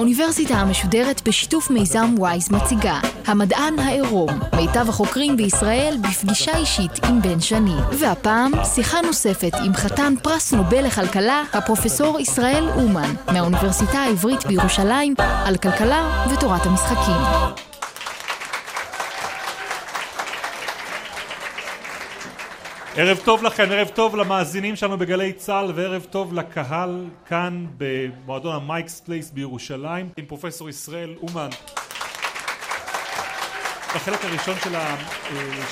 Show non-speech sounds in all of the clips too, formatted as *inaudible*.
האוניברסיטה המשודרת בשיתוף מיזם וויז מציגה המדען העירום, מיטב החוקרים בישראל בפגישה אישית עם בן שני. והפעם שיחה נוספת עם חתן פרס נובל לכלכלה, הפרופסור ישראל אומן, מהאוניברסיטה העברית בירושלים, על כלכלה ותורת המשחקים. ערב טוב לכם, ערב טוב למאזינים שלנו בגלי צה"ל וערב טוב לקהל כאן במועדון המייקס פלייס בירושלים עם פרופסור ישראל אומן. בחלק הראשון של, ה,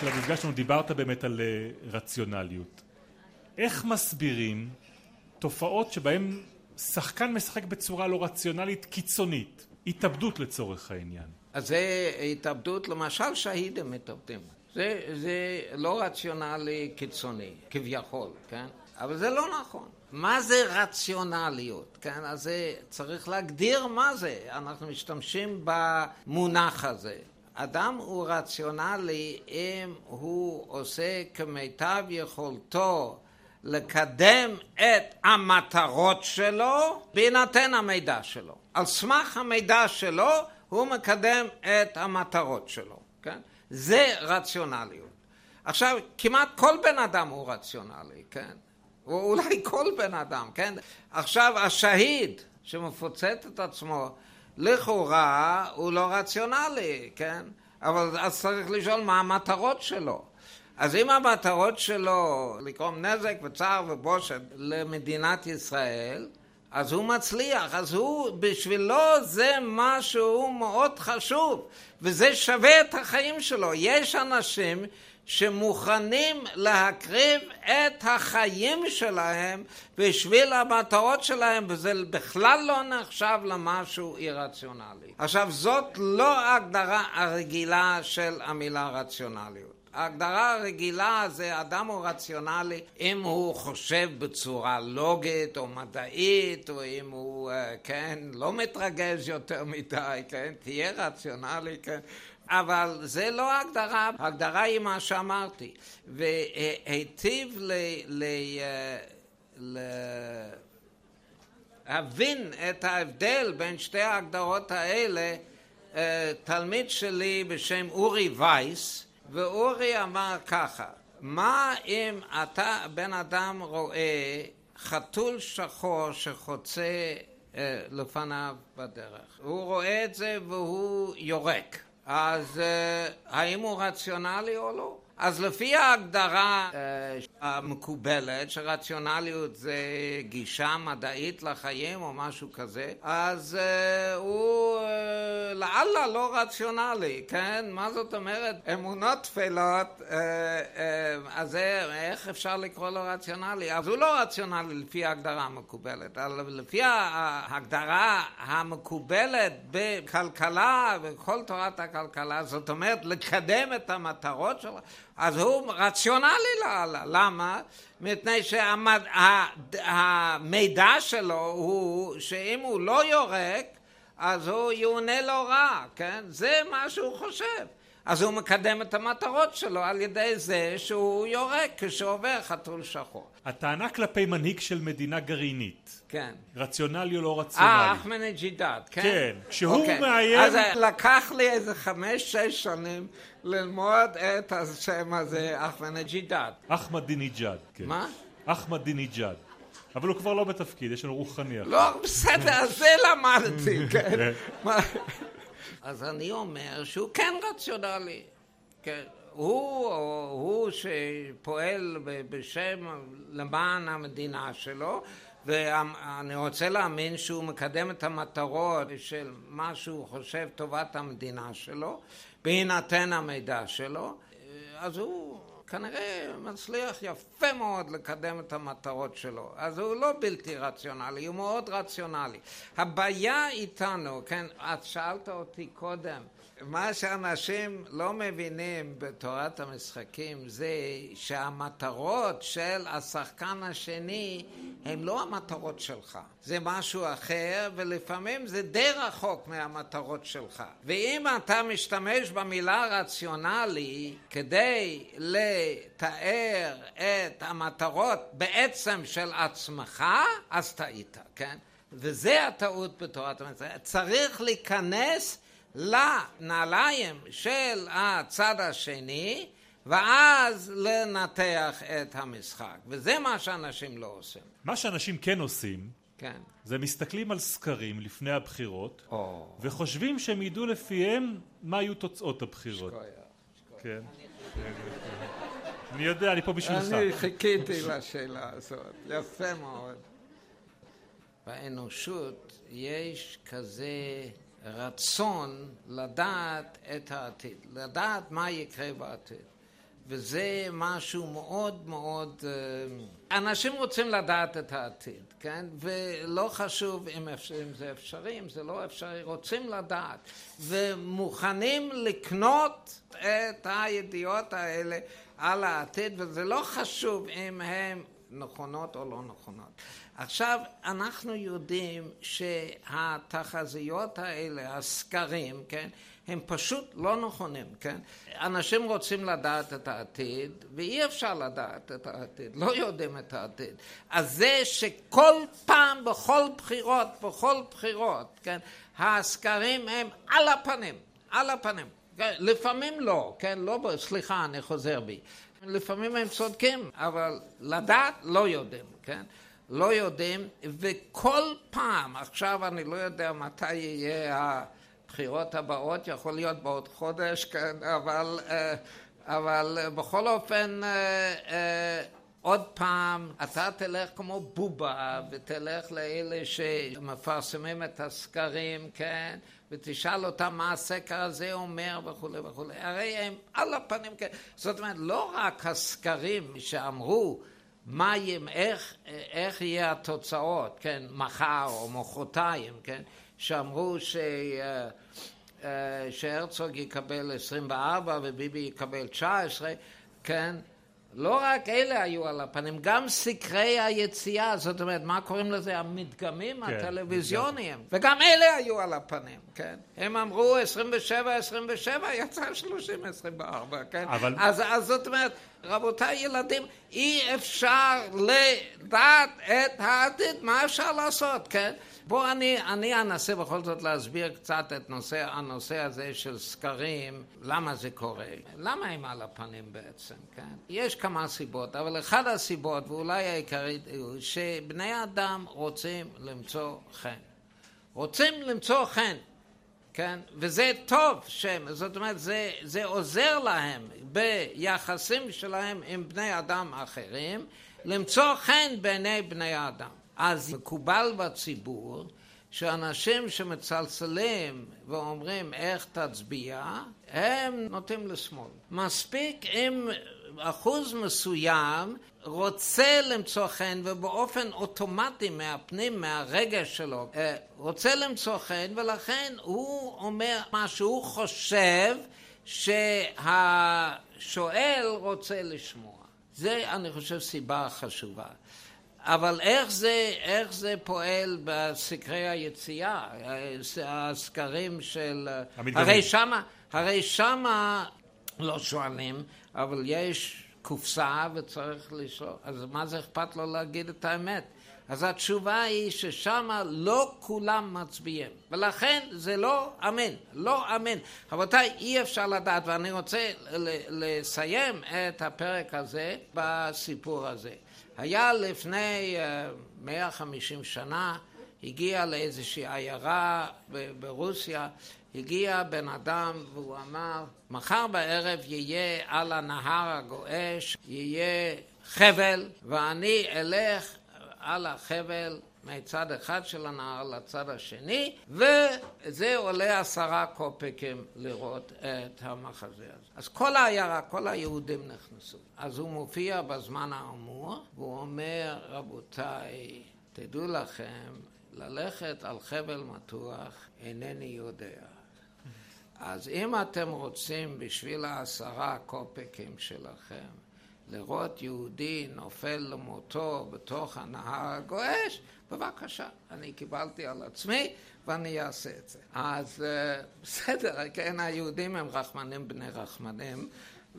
של המפגש שלנו דיברת באמת על רציונליות. איך מסבירים תופעות שבהן שחקן משחק בצורה לא רציונלית קיצונית, התאבדות לצורך העניין? אז זה התאבדות, למשל שהידים מתאבדים. זה, זה לא רציונלי קיצוני, כביכול, כן? אבל זה לא נכון. מה זה רציונליות, כן? אז זה צריך להגדיר מה זה. אנחנו משתמשים במונח הזה. אדם הוא רציונלי אם הוא עושה כמיטב יכולתו לקדם את המטרות שלו בהינתן המידע שלו. על סמך המידע שלו הוא מקדם את המטרות שלו, כן? זה רציונליות. עכשיו, כמעט כל בן אדם הוא רציונלי, כן? או אולי כל בן אדם, כן? עכשיו, השהיד שמפוצץ את עצמו, לכאורה הוא לא רציונלי, כן? אבל אז צריך לשאול מה המטרות שלו. אז אם המטרות שלו לגרום נזק וצער ובושת למדינת ישראל, אז הוא מצליח, אז הוא, בשבילו זה משהו מאוד חשוב, וזה שווה את החיים שלו. יש אנשים שמוכנים להקריב את החיים שלהם בשביל המטרות שלהם, וזה בכלל לא נחשב למשהו אירציונלי. עכשיו, זאת לא ההגדרה הרגילה של המילה רציונליות. ההגדרה הרגילה זה אדם הוא רציונלי אם הוא חושב בצורה לוגית או מדעית או אם הוא, כן, לא מתרגז יותר מדי, כן, תהיה רציונלי, כן, אבל זה לא ההגדרה, ההגדרה היא מה שאמרתי. והיטיב ל... ל... להבין את ההבדל בין שתי ההגדרות האלה תלמיד שלי בשם אורי וייס ואורי אמר ככה, מה אם אתה בן אדם רואה חתול שחור שחוצה אה, לפניו בדרך, הוא רואה את זה והוא יורק, אז אה, האם הוא רציונלי או לא? אז לפי ההגדרה אה, המקובלת שרציונליות זה גישה מדעית לחיים או משהו כזה אז אה, הוא אה, לאללה לא רציונלי, כן? מה זאת אומרת? אמונות טפלות אז איך אפשר לקרוא לו רציונלי? אז הוא לא רציונלי לפי ההגדרה המקובלת אבל לפי ההגדרה המקובלת בכלכלה וכל תורת הכלכלה זאת אומרת לקדם את המטרות שלו אז הוא רציונלי לאללה, למה? מפני שהמידע שלו הוא שאם הוא לא יורק אז הוא יעונה לו רע, כן? זה מה שהוא חושב. אז הוא מקדם את המטרות שלו על ידי זה שהוא יורק כשעובר חתול שחור. הטענה כלפי מנהיג של מדינה גרעינית. כן. רציונלי או לא רציונלי? אה, אחמדינג'ידאת, כן? כן. כשהוא אוקיי. מאיים... אז לקח לי איזה חמש-שש שנים ללמוד את השם הזה, אחמדינג'ידאת. אחמדינג'אד, כן. מה? אחמדינג'אד. אבל הוא כבר לא בתפקיד, יש לנו רוחני אחר. לא, בסדר, אז זה למדתי, *laughs* כן. אז אני אומר שהוא כן רציונלי. כן. הוא, הוא שפועל בשם למען המדינה שלו ואני רוצה להאמין שהוא מקדם את המטרות של מה שהוא חושב טובת המדינה שלו בהינתן המידע שלו. אז הוא כנראה מצליח יפה מאוד לקדם את המטרות שלו. אז הוא לא בלתי רציונלי, הוא מאוד רציונלי. הבעיה איתנו, כן, את שאלת אותי קודם מה שאנשים לא מבינים בתורת המשחקים זה שהמטרות של השחקן השני הם לא המטרות שלך. זה משהו אחר, ולפעמים זה די רחוק מהמטרות שלך. ואם אתה משתמש במילה רציונלי כדי לתאר את המטרות בעצם של עצמך, אז טעית, כן? וזה הטעות בתורת המצרים. צריך להיכנס לנעליים של הצד השני ואז לנתח את המשחק. וזה מה שאנשים לא עושים. מה שאנשים כן עושים, כן. זה מסתכלים על סקרים לפני הבחירות, או. וחושבים שהם ידעו לפיהם מה יהיו תוצאות הבחירות. כן. אני יודע, אני פה בשבילך. אני חיכיתי לשאלה הזאת, יפה מאוד. באנושות יש כזה רצון לדעת את העתיד, לדעת מה יקרה בעתיד. וזה משהו מאוד מאוד... אה, אנשים רוצים לדעת את העתיד, כן? ולא חשוב אם, אפשר, אם זה אפשרי, אם זה לא אפשרי, רוצים לדעת. ומוכנים לקנות את הידיעות האלה על העתיד, וזה לא חשוב אם הן נכונות או לא נכונות. עכשיו, אנחנו יודעים שהתחזיות האלה, הסקרים, כן? הם פשוט לא נכונים, כן? אנשים רוצים לדעת את העתיד, ואי אפשר לדעת את העתיד, לא יודעים את העתיד. אז זה שכל פעם, בכל בחירות, בכל בחירות, כן? הסקרים הם על הפנים, על הפנים. כן? לפעמים לא, כן? לא, סליחה, אני חוזר בי. לפעמים הם צודקים, אבל לדעת לא יודעים, כן? לא יודעים, וכל פעם, עכשיו אני לא יודע מתי יהיה הבחירות הבאות, יכול להיות בעוד חודש, כן, אבל, אה, אבל בכל אופן אה, עוד פעם, אתה תלך כמו בובה ותלך לאלה שמפרסמים את הסקרים, כן, ותשאל אותם מה הסקר הזה אומר וכולי וכולי. הרי הם על הפנים, כן. זאת אומרת, לא רק הסקרים שאמרו מה, איך, איך יהיה התוצאות, כן, מחר או מחרתיים, כן, שאמרו ש, אה, אה, שהרצוג יקבל 24 וביבי יקבל 19, כן, לא רק אלה היו על הפנים, גם סקרי היציאה, זאת אומרת, מה קוראים לזה? המדגמים כן, הטלוויזיוניים, מדגם. וגם אלה היו על הפנים, כן? הם אמרו 27, 27, יצא 30, 24, כן? אבל... אז, אז זאת אומרת, רבותיי ילדים, אי אפשר לדעת את העתיד, מה אפשר לעשות, כן? בואו אני, אני אנסה בכל זאת להסביר קצת את נושא, הנושא הזה של סקרים, למה זה קורה, למה הם על הפנים בעצם, כן? יש כמה סיבות, אבל אחת הסיבות, ואולי העיקרית, הוא שבני אדם רוצים למצוא חן. רוצים למצוא חן, כן? וזה טוב שהם, זאת אומרת, זה, זה עוזר להם ביחסים שלהם עם בני אדם אחרים, למצוא חן בעיני בני אדם. אז מקובל בציבור שאנשים שמצלצלים ואומרים איך תצביע, הם נוטים לשמאל. מספיק אם אחוז מסוים רוצה למצוא חן ובאופן אוטומטי מהפנים, מהרגש שלו, אה, רוצה למצוא חן ולכן הוא אומר מה שהוא חושב שהשואל רוצה לשמוע. זה אני חושב סיבה חשובה. אבל איך זה, איך זה פועל בסקרי היציאה, הסקרים של... המדגמים. הרי שמה, הרי שמה לא שואלים, אבל יש קופסה וצריך לשאול, אז מה זה אכפת לו להגיד את האמת? אז התשובה היא ששם לא כולם מצביעים, ולכן זה לא אמן, לא אמן. רבותיי, אי אפשר לדעת, ואני רוצה לסיים את הפרק הזה בסיפור הזה. היה לפני 150 אה, שנה, הגיע לאיזושהי עיירה ברוסיה, הגיע בן אדם והוא אמר, מחר בערב יהיה על הנהר הגועש, יהיה חבל, ואני אלך על החבל מצד אחד של הנהר לצד השני, וזה עולה עשרה קופקים לראות את המחזה הזה. אז כל העיירה, כל היהודים נכנסו. אז הוא מופיע בזמן האמור, והוא אומר, רבותיי, תדעו לכם, ללכת על חבל מתוח אינני יודע. אז אם אתם רוצים בשביל העשרה קופקים שלכם לראות יהודי נופל למותו בתוך הנהר הגועש, בבקשה, אני קיבלתי על עצמי ואני אעשה את זה. אז אה, בסדר, כן, היהודים הם רחמנים בני רחמנים,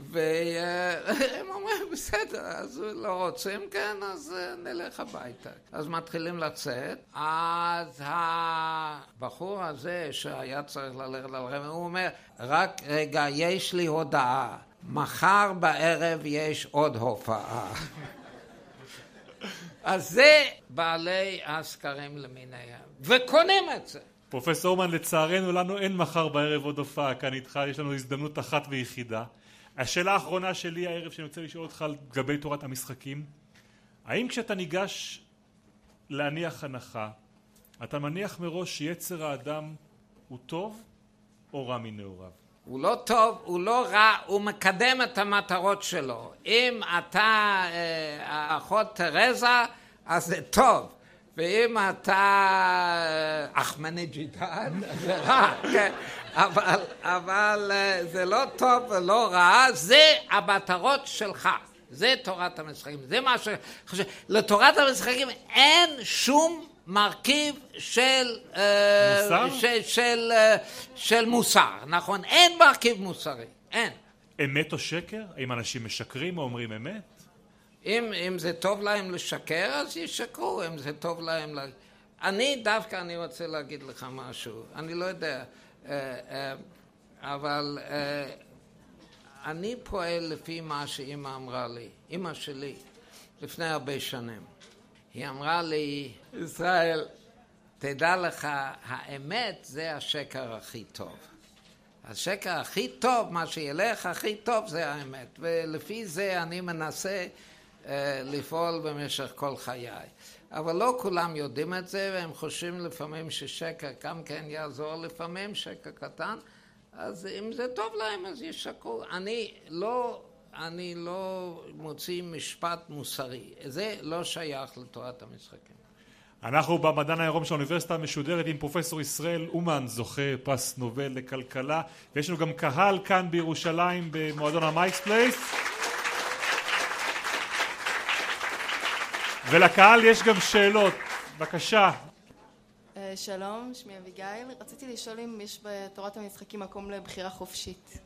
והם אומרים, בסדר, אז לא רוצים, כן, אז אה, נלך הביתה. אז מתחילים לצאת, אז הבחור הזה שהיה צריך ללכת לרמב"ם, הוא אומר, רק רגע, יש לי הודעה, מחר בערב יש עוד הופעה. *laughs* אז זה בעלי הסקרים למיניהם, וקונים את זה. פרופסור אומן, לצערנו לנו אין מחר בערב עוד הופעה כאן איתך, יש לנו הזדמנות אחת ויחידה. השאלה האחרונה שלי הערב שאני רוצה לשאול אותך לגבי תורת המשחקים, האם כשאתה ניגש להניח הנחה, אתה מניח מראש שיצר האדם הוא טוב או רע מנעוריו? הוא לא טוב, הוא לא רע, הוא מקדם את המטרות שלו. אם אתה אה, האחות תרזה, אז זה טוב. ואם אתה אה, אחמדינג'אד, זה רע, כן. אבל, אבל אה, זה לא טוב ולא רע, זה המטרות שלך. זה תורת המשחקים. זה מה ש... לתורת המשחקים אין שום מרכיב של מוסר? של, של, של מוסר, נכון? אין מרכיב מוסרי, אין. אמת או שקר? האם אנשים משקרים או אומרים אמת? אם, אם זה טוב להם לשקר, אז ישקרו, אם זה טוב להם... ל... אני דווקא, אני רוצה להגיד לך משהו, אני לא יודע, אבל אני פועל לפי מה שאימא אמרה לי, אימא שלי, לפני הרבה שנים. היא אמרה לי, ישראל, תדע לך, האמת זה השקר הכי טוב. השקר הכי טוב, מה שילך הכי טוב זה האמת, ולפי זה אני מנסה לפעול במשך כל חיי. אבל לא כולם יודעים את זה, והם חושבים לפעמים ששקר גם כן יעזור לפעמים, שקר קטן, אז אם זה טוב להם אז ישקרו. אני לא אני לא מוציא משפט מוסרי. זה לא שייך לתורת המשחקים. אנחנו במדען העירום של האוניברסיטה המשודרת עם פרופסור ישראל אומן, זוכה פרס נובל לכלכלה, ויש לנו גם קהל כאן בירושלים במועדון המייקס פלייס. ולקהל יש גם שאלות. בבקשה. שלום, שמי אביגיל. רציתי לשאול אם יש בתורת המשחקים מקום לבחירה חופשית.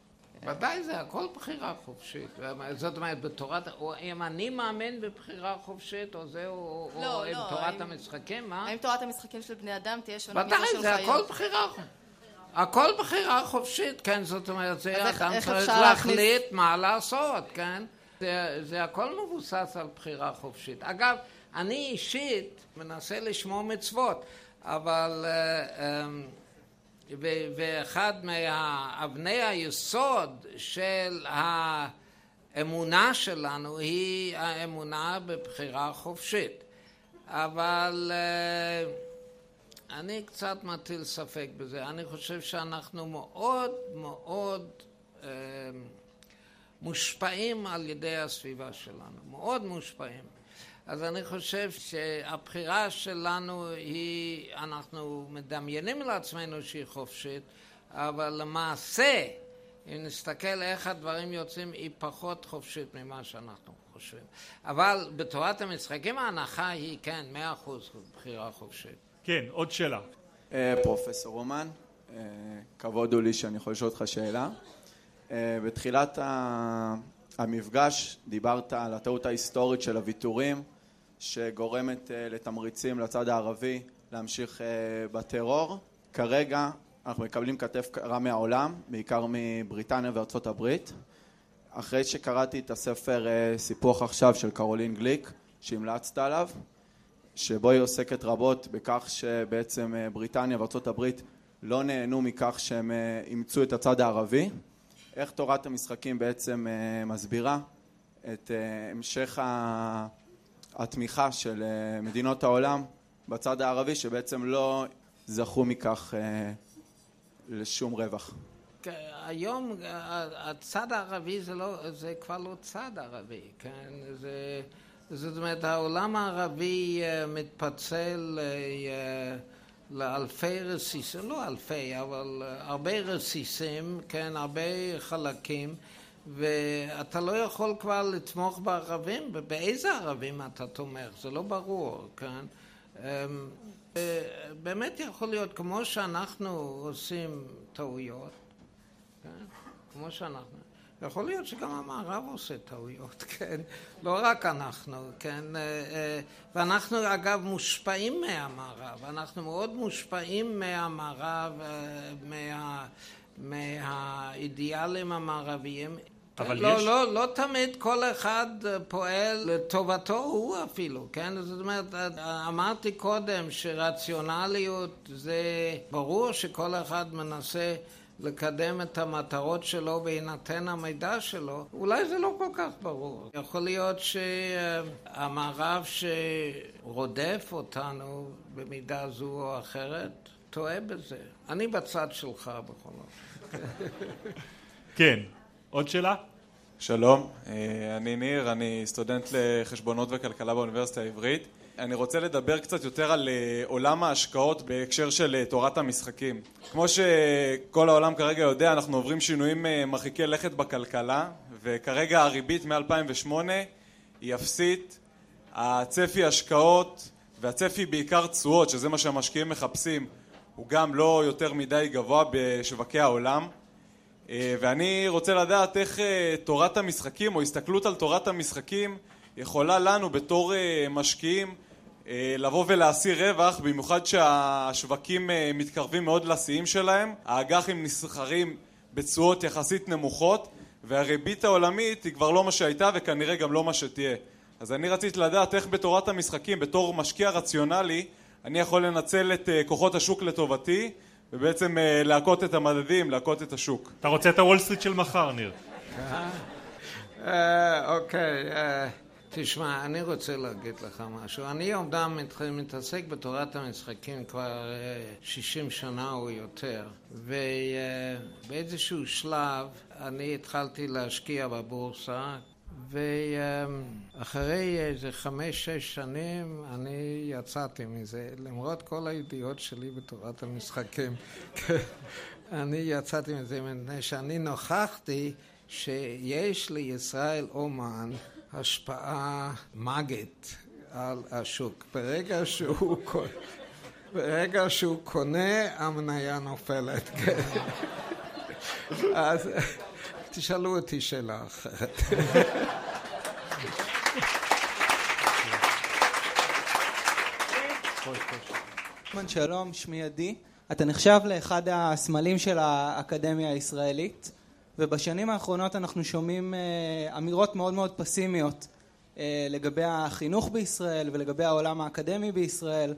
ודאי זה הכל בחירה חופשית, זאת אומרת בתורת, או אם אני מאמין בבחירה חופשית או זה או, לא, או לא, עם תורת האם- המשחקים, מה? האם תורת המשחקים של בני אדם תהיה שונה מזו ודאי של זה חיות? הכל בחירה הכל בחירה חופשית, כן, זאת אומרת, זה אדם צריך להחליט מה לעשות, כן? זה, זה הכל מבוסס על בחירה חופשית. אגב, אני אישית מנסה לשמור מצוות, אבל אה, אמ, ואחד מאבני היסוד של האמונה שלנו היא האמונה בבחירה חופשית. אבל אה, אני קצת מטיל ספק בזה. אני חושב שאנחנו מאוד מאוד אה, מושפעים על ידי הסביבה שלנו, מאוד מושפעים. אז אני חושב שהבחירה שלנו היא, אנחנו מדמיינים לעצמנו שהיא חופשית, אבל למעשה, אם נסתכל איך הדברים יוצאים, היא פחות חופשית ממה שאנחנו חושבים. אבל בתורת המשחקים ההנחה היא, כן, מאה אחוז בחירה חופשית. כן, עוד שאלה. אה, פרופסור רומן, אה, כבוד הוא לי שאני יכול לשאול אותך שאלה. אה, בתחילת המפגש דיברת על הטעות ההיסטורית של הוויתורים שגורמת אה, לתמריצים לצד הערבי להמשיך אה, בטרור. כרגע אנחנו מקבלים כתף קרה מהעולם, בעיקר מבריטניה וארצות הברית. אחרי שקראתי את הספר סיפוח עכשיו של קרולין גליק, שהמלצת עליו, שבו היא עוסקת רבות בכך שבעצם בריטניה וארצות הברית לא נהנו מכך שהם אימצו את הצד הערבי. איך תורת המשחקים בעצם אה, מסבירה את אה, המשך התמיכה של אה, מדינות העולם בצד הערבי שבעצם לא זכו מכך לשום רווח. כן, היום הצד הערבי זה, לא, זה כבר לא צד ערבי, כן? זה, זאת אומרת, העולם הערבי מתפצל לאלפי רסיסים, לא אלפי, אבל אה, הרבה רסיסים, כן, הרבה חלקים, ואתה לא יכול כבר לתמוך בערבים, ובאיזה ערבים אתה תומך, זה לא ברור, כן? אמ, באמת יכול להיות, כמו שאנחנו עושים טעויות, כן? כמו שאנחנו, יכול להיות שגם המערב עושה טעויות, *laughs* כן? לא רק אנחנו, כן? אה, אה, ואנחנו אגב מושפעים מהמערב, אנחנו מאוד מושפעים מהמערב, אה, מה... מהאידיאלים המערביים. אבל לא, יש... לא, לא תמיד כל אחד פועל לטובתו הוא אפילו, כן? זאת אומרת, אמרתי קודם שרציונליות זה ברור שכל אחד מנסה לקדם את המטרות שלו בהינתן המידע שלו, אולי זה לא כל כך ברור. יכול להיות שהמערב שרודף אותנו במידה זו או אחרת, טועה בזה. אני בצד שלך בכל זאת. *laughs* כן. עוד שאלה? שלום, אה, אני ניר, אני סטודנט לחשבונות וכלכלה באוניברסיטה העברית. אני רוצה לדבר קצת יותר על אה, עולם ההשקעות בהקשר של אה, תורת המשחקים. כמו שכל העולם כרגע יודע, אנחנו עוברים שינויים מרחיקי לכת בכלכלה, וכרגע הריבית מ-2008 היא אפסית, הצפי השקעות והצפי בעיקר תשואות, שזה מה שהמשקיעים מחפשים, הוא גם לא יותר מדי גבוה בשווקי העולם. ואני רוצה לדעת איך תורת המשחקים או הסתכלות על תורת המשחקים יכולה לנו בתור משקיעים לבוא ולהשיא רווח, במיוחד שהשווקים מתקרבים מאוד לשיאים שלהם, האג"חים נסחרים בתשואות יחסית נמוכות והריבית העולמית היא כבר לא מה שהייתה וכנראה גם לא מה שתהיה. אז אני רציתי לדעת איך בתורת המשחקים, בתור משקיע רציונלי, אני יכול לנצל את כוחות השוק לטובתי ובעצם להכות את המדדים, להכות את השוק. אתה רוצה את הוול סטריט של מחר, ניר. אוקיי, תשמע, אני רוצה להגיד לך משהו. אני אומנם מתעסק בתורת המשחקים כבר 60 שנה או יותר, ובאיזשהו שלב אני התחלתי להשקיע בבורסה ואחרי איזה חמש-שש שנים אני יצאתי מזה, למרות כל הידיעות שלי בתורת המשחקים. *laughs* אני יצאתי מזה מפני שאני נוכחתי שיש לישראל אומן השפעה מאגית על השוק. ברגע שהוא, ברגע שהוא קונה, המניה נופלת. *laughs* אז תשאלו אותי שאלה אחרת. שלום, שמי עדי. אתה נחשב לאחד הסמלים של האקדמיה הישראלית, ובשנים האחרונות אנחנו שומעים אמירות מאוד מאוד פסימיות לגבי החינוך בישראל ולגבי העולם האקדמי בישראל.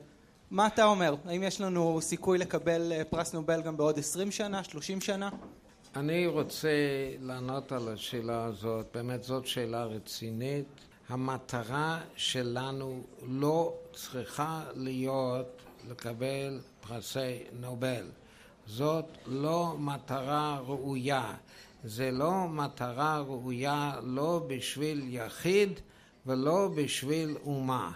מה אתה אומר? האם יש לנו סיכוי לקבל פרס נובל גם בעוד עשרים שנה, שלושים שנה? אני רוצה לענות על השאלה הזאת, באמת זאת שאלה רצינית. המטרה שלנו לא צריכה להיות לקבל פרסי נובל. זאת לא מטרה ראויה. זה לא מטרה ראויה לא בשביל יחיד ולא בשביל אומה.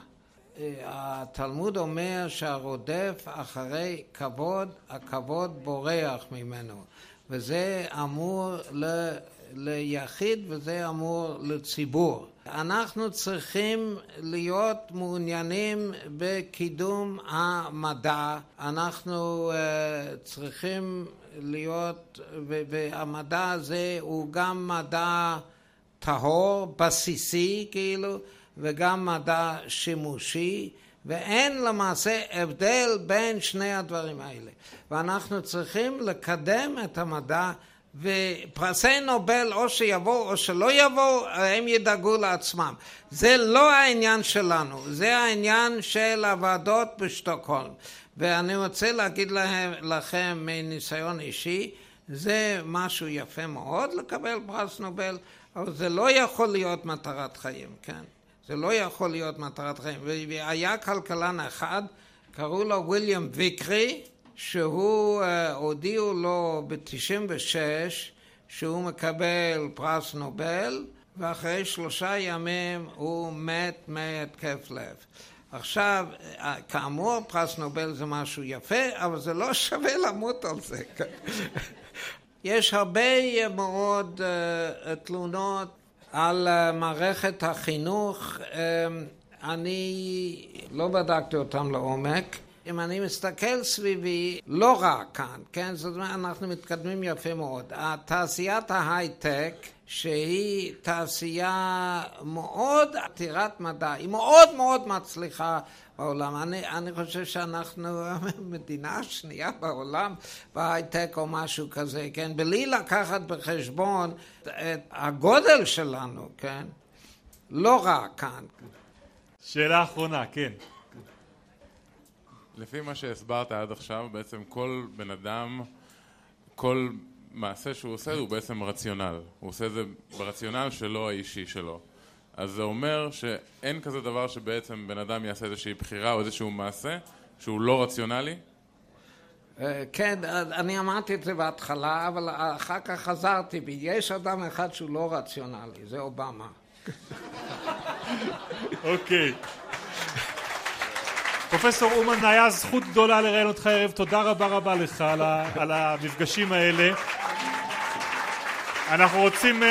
התלמוד אומר שהרודף אחרי כבוד, הכבוד בורח ממנו. וזה אמור ל, ליחיד וזה אמור לציבור. אנחנו צריכים להיות מעוניינים בקידום המדע, אנחנו uh, צריכים להיות, והמדע הזה הוא גם מדע טהור, בסיסי כאילו, וגם מדע שימושי, ואין למעשה הבדל בין שני הדברים האלה. ואנחנו צריכים לקדם את המדע ופרסי נובל או שיבואו או שלא יבואו הם ידאגו לעצמם. זה לא העניין שלנו זה העניין של הוועדות בשטוקהולם. ואני רוצה להגיד להם, לכם מניסיון אישי זה משהו יפה מאוד לקבל פרס נובל אבל זה לא יכול להיות מטרת חיים כן? זה לא יכול להיות מטרת חיים. והיה כלכלן אחד קראו לו ויליאם ויקרי שהוא הודיעו לו ב-96 שהוא מקבל פרס נובל ואחרי שלושה ימים הוא מת מהתקף לב. עכשיו, כאמור פרס נובל זה משהו יפה, אבל זה לא *laughs* שווה למות על זה. *laughs* יש הרבה מאוד uh, תלונות על uh, מערכת החינוך. Uh, אני לא בדקתי אותם לעומק. אם אני מסתכל סביבי, לא רק כאן, כן? זאת אומרת, אנחנו מתקדמים יפה מאוד. תעשיית ההייטק, שהיא תעשייה מאוד עתירת מדע, היא מאוד מאוד מצליחה בעולם. אני, אני חושב שאנחנו *laughs* המדינה השנייה בעולם בהייטק או משהו כזה, כן? בלי לקחת בחשבון את הגודל שלנו, כן? לא רק כאן. שאלה אחרונה, כן. לפי מה שהסברת עד עכשיו, בעצם כל בן אדם, כל מעשה שהוא עושה הוא בעצם רציונל. הוא עושה את זה ברציונל שלו האישי שלו. אז זה אומר שאין כזה דבר שבעצם בן אדם יעשה איזושהי בחירה או איזשהו מעשה שהוא לא רציונלי? אה, כן, אני אמרתי את זה בהתחלה, אבל אחר כך חזרתי בי. יש אדם אחד שהוא לא רציונלי, זה אובמה. אוקיי. פרופסור אומן, היה זכות גדולה לראיין אותך הערב, תודה רבה רבה לך על, ה, על המפגשים האלה. אנחנו רוצים uh,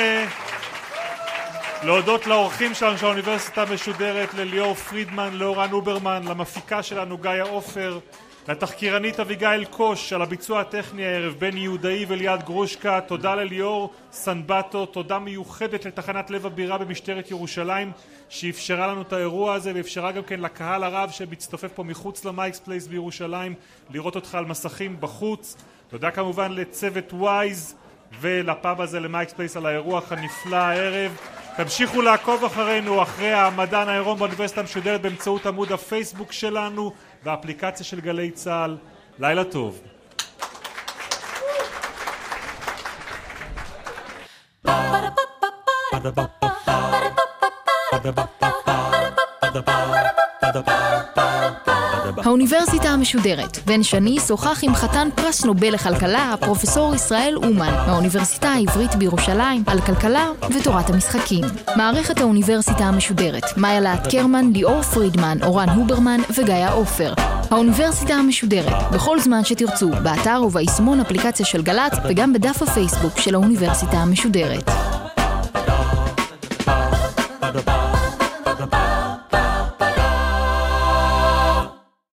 להודות לאורחים שלנו של האוניברסיטה המשודרת, לליאור פרידמן, לאורן אוברמן, למפיקה שלנו גיא עופר, לתחקירנית אביגיל קוש על הביצוע הטכני הערב, בן יהודאי וליעד גרושקה, תודה לליאור סנבטו, תודה מיוחדת לתחנת לב הבירה במשטרת ירושלים שאפשרה לנו את האירוע הזה ואפשרה גם כן לקהל הרב שמצטופף פה מחוץ למייקס פלייס בירושלים לראות אותך על מסכים בחוץ. תודה כמובן לצוות וויז ולפאב הזה למייקס פלייס על האירוח הנפלא הערב. תמשיכו לעקוב אחרינו אחרי המדען העירום באוניברסיטה המשודרת באמצעות עמוד הפייסבוק שלנו והאפליקציה של גלי צה"ל. לילה טוב. האוניברסיטה המשודרת, בן שני שוחח עם חתן פרס נובל לכלכלה, הפרופסור ישראל אומן, מהאוניברסיטה העברית בירושלים, על כלכלה ותורת המשחקים. מערכת האוניברסיטה המשודרת, מאיה להט קרמן, ליאור פרידמן, אורן הוברמן וגיא עופר. האוניברסיטה המשודרת, בכל זמן שתרצו, באתר וביישומון אפליקציה של גל"צ וגם בדף הפייסבוק של האוניברסיטה המשודרת.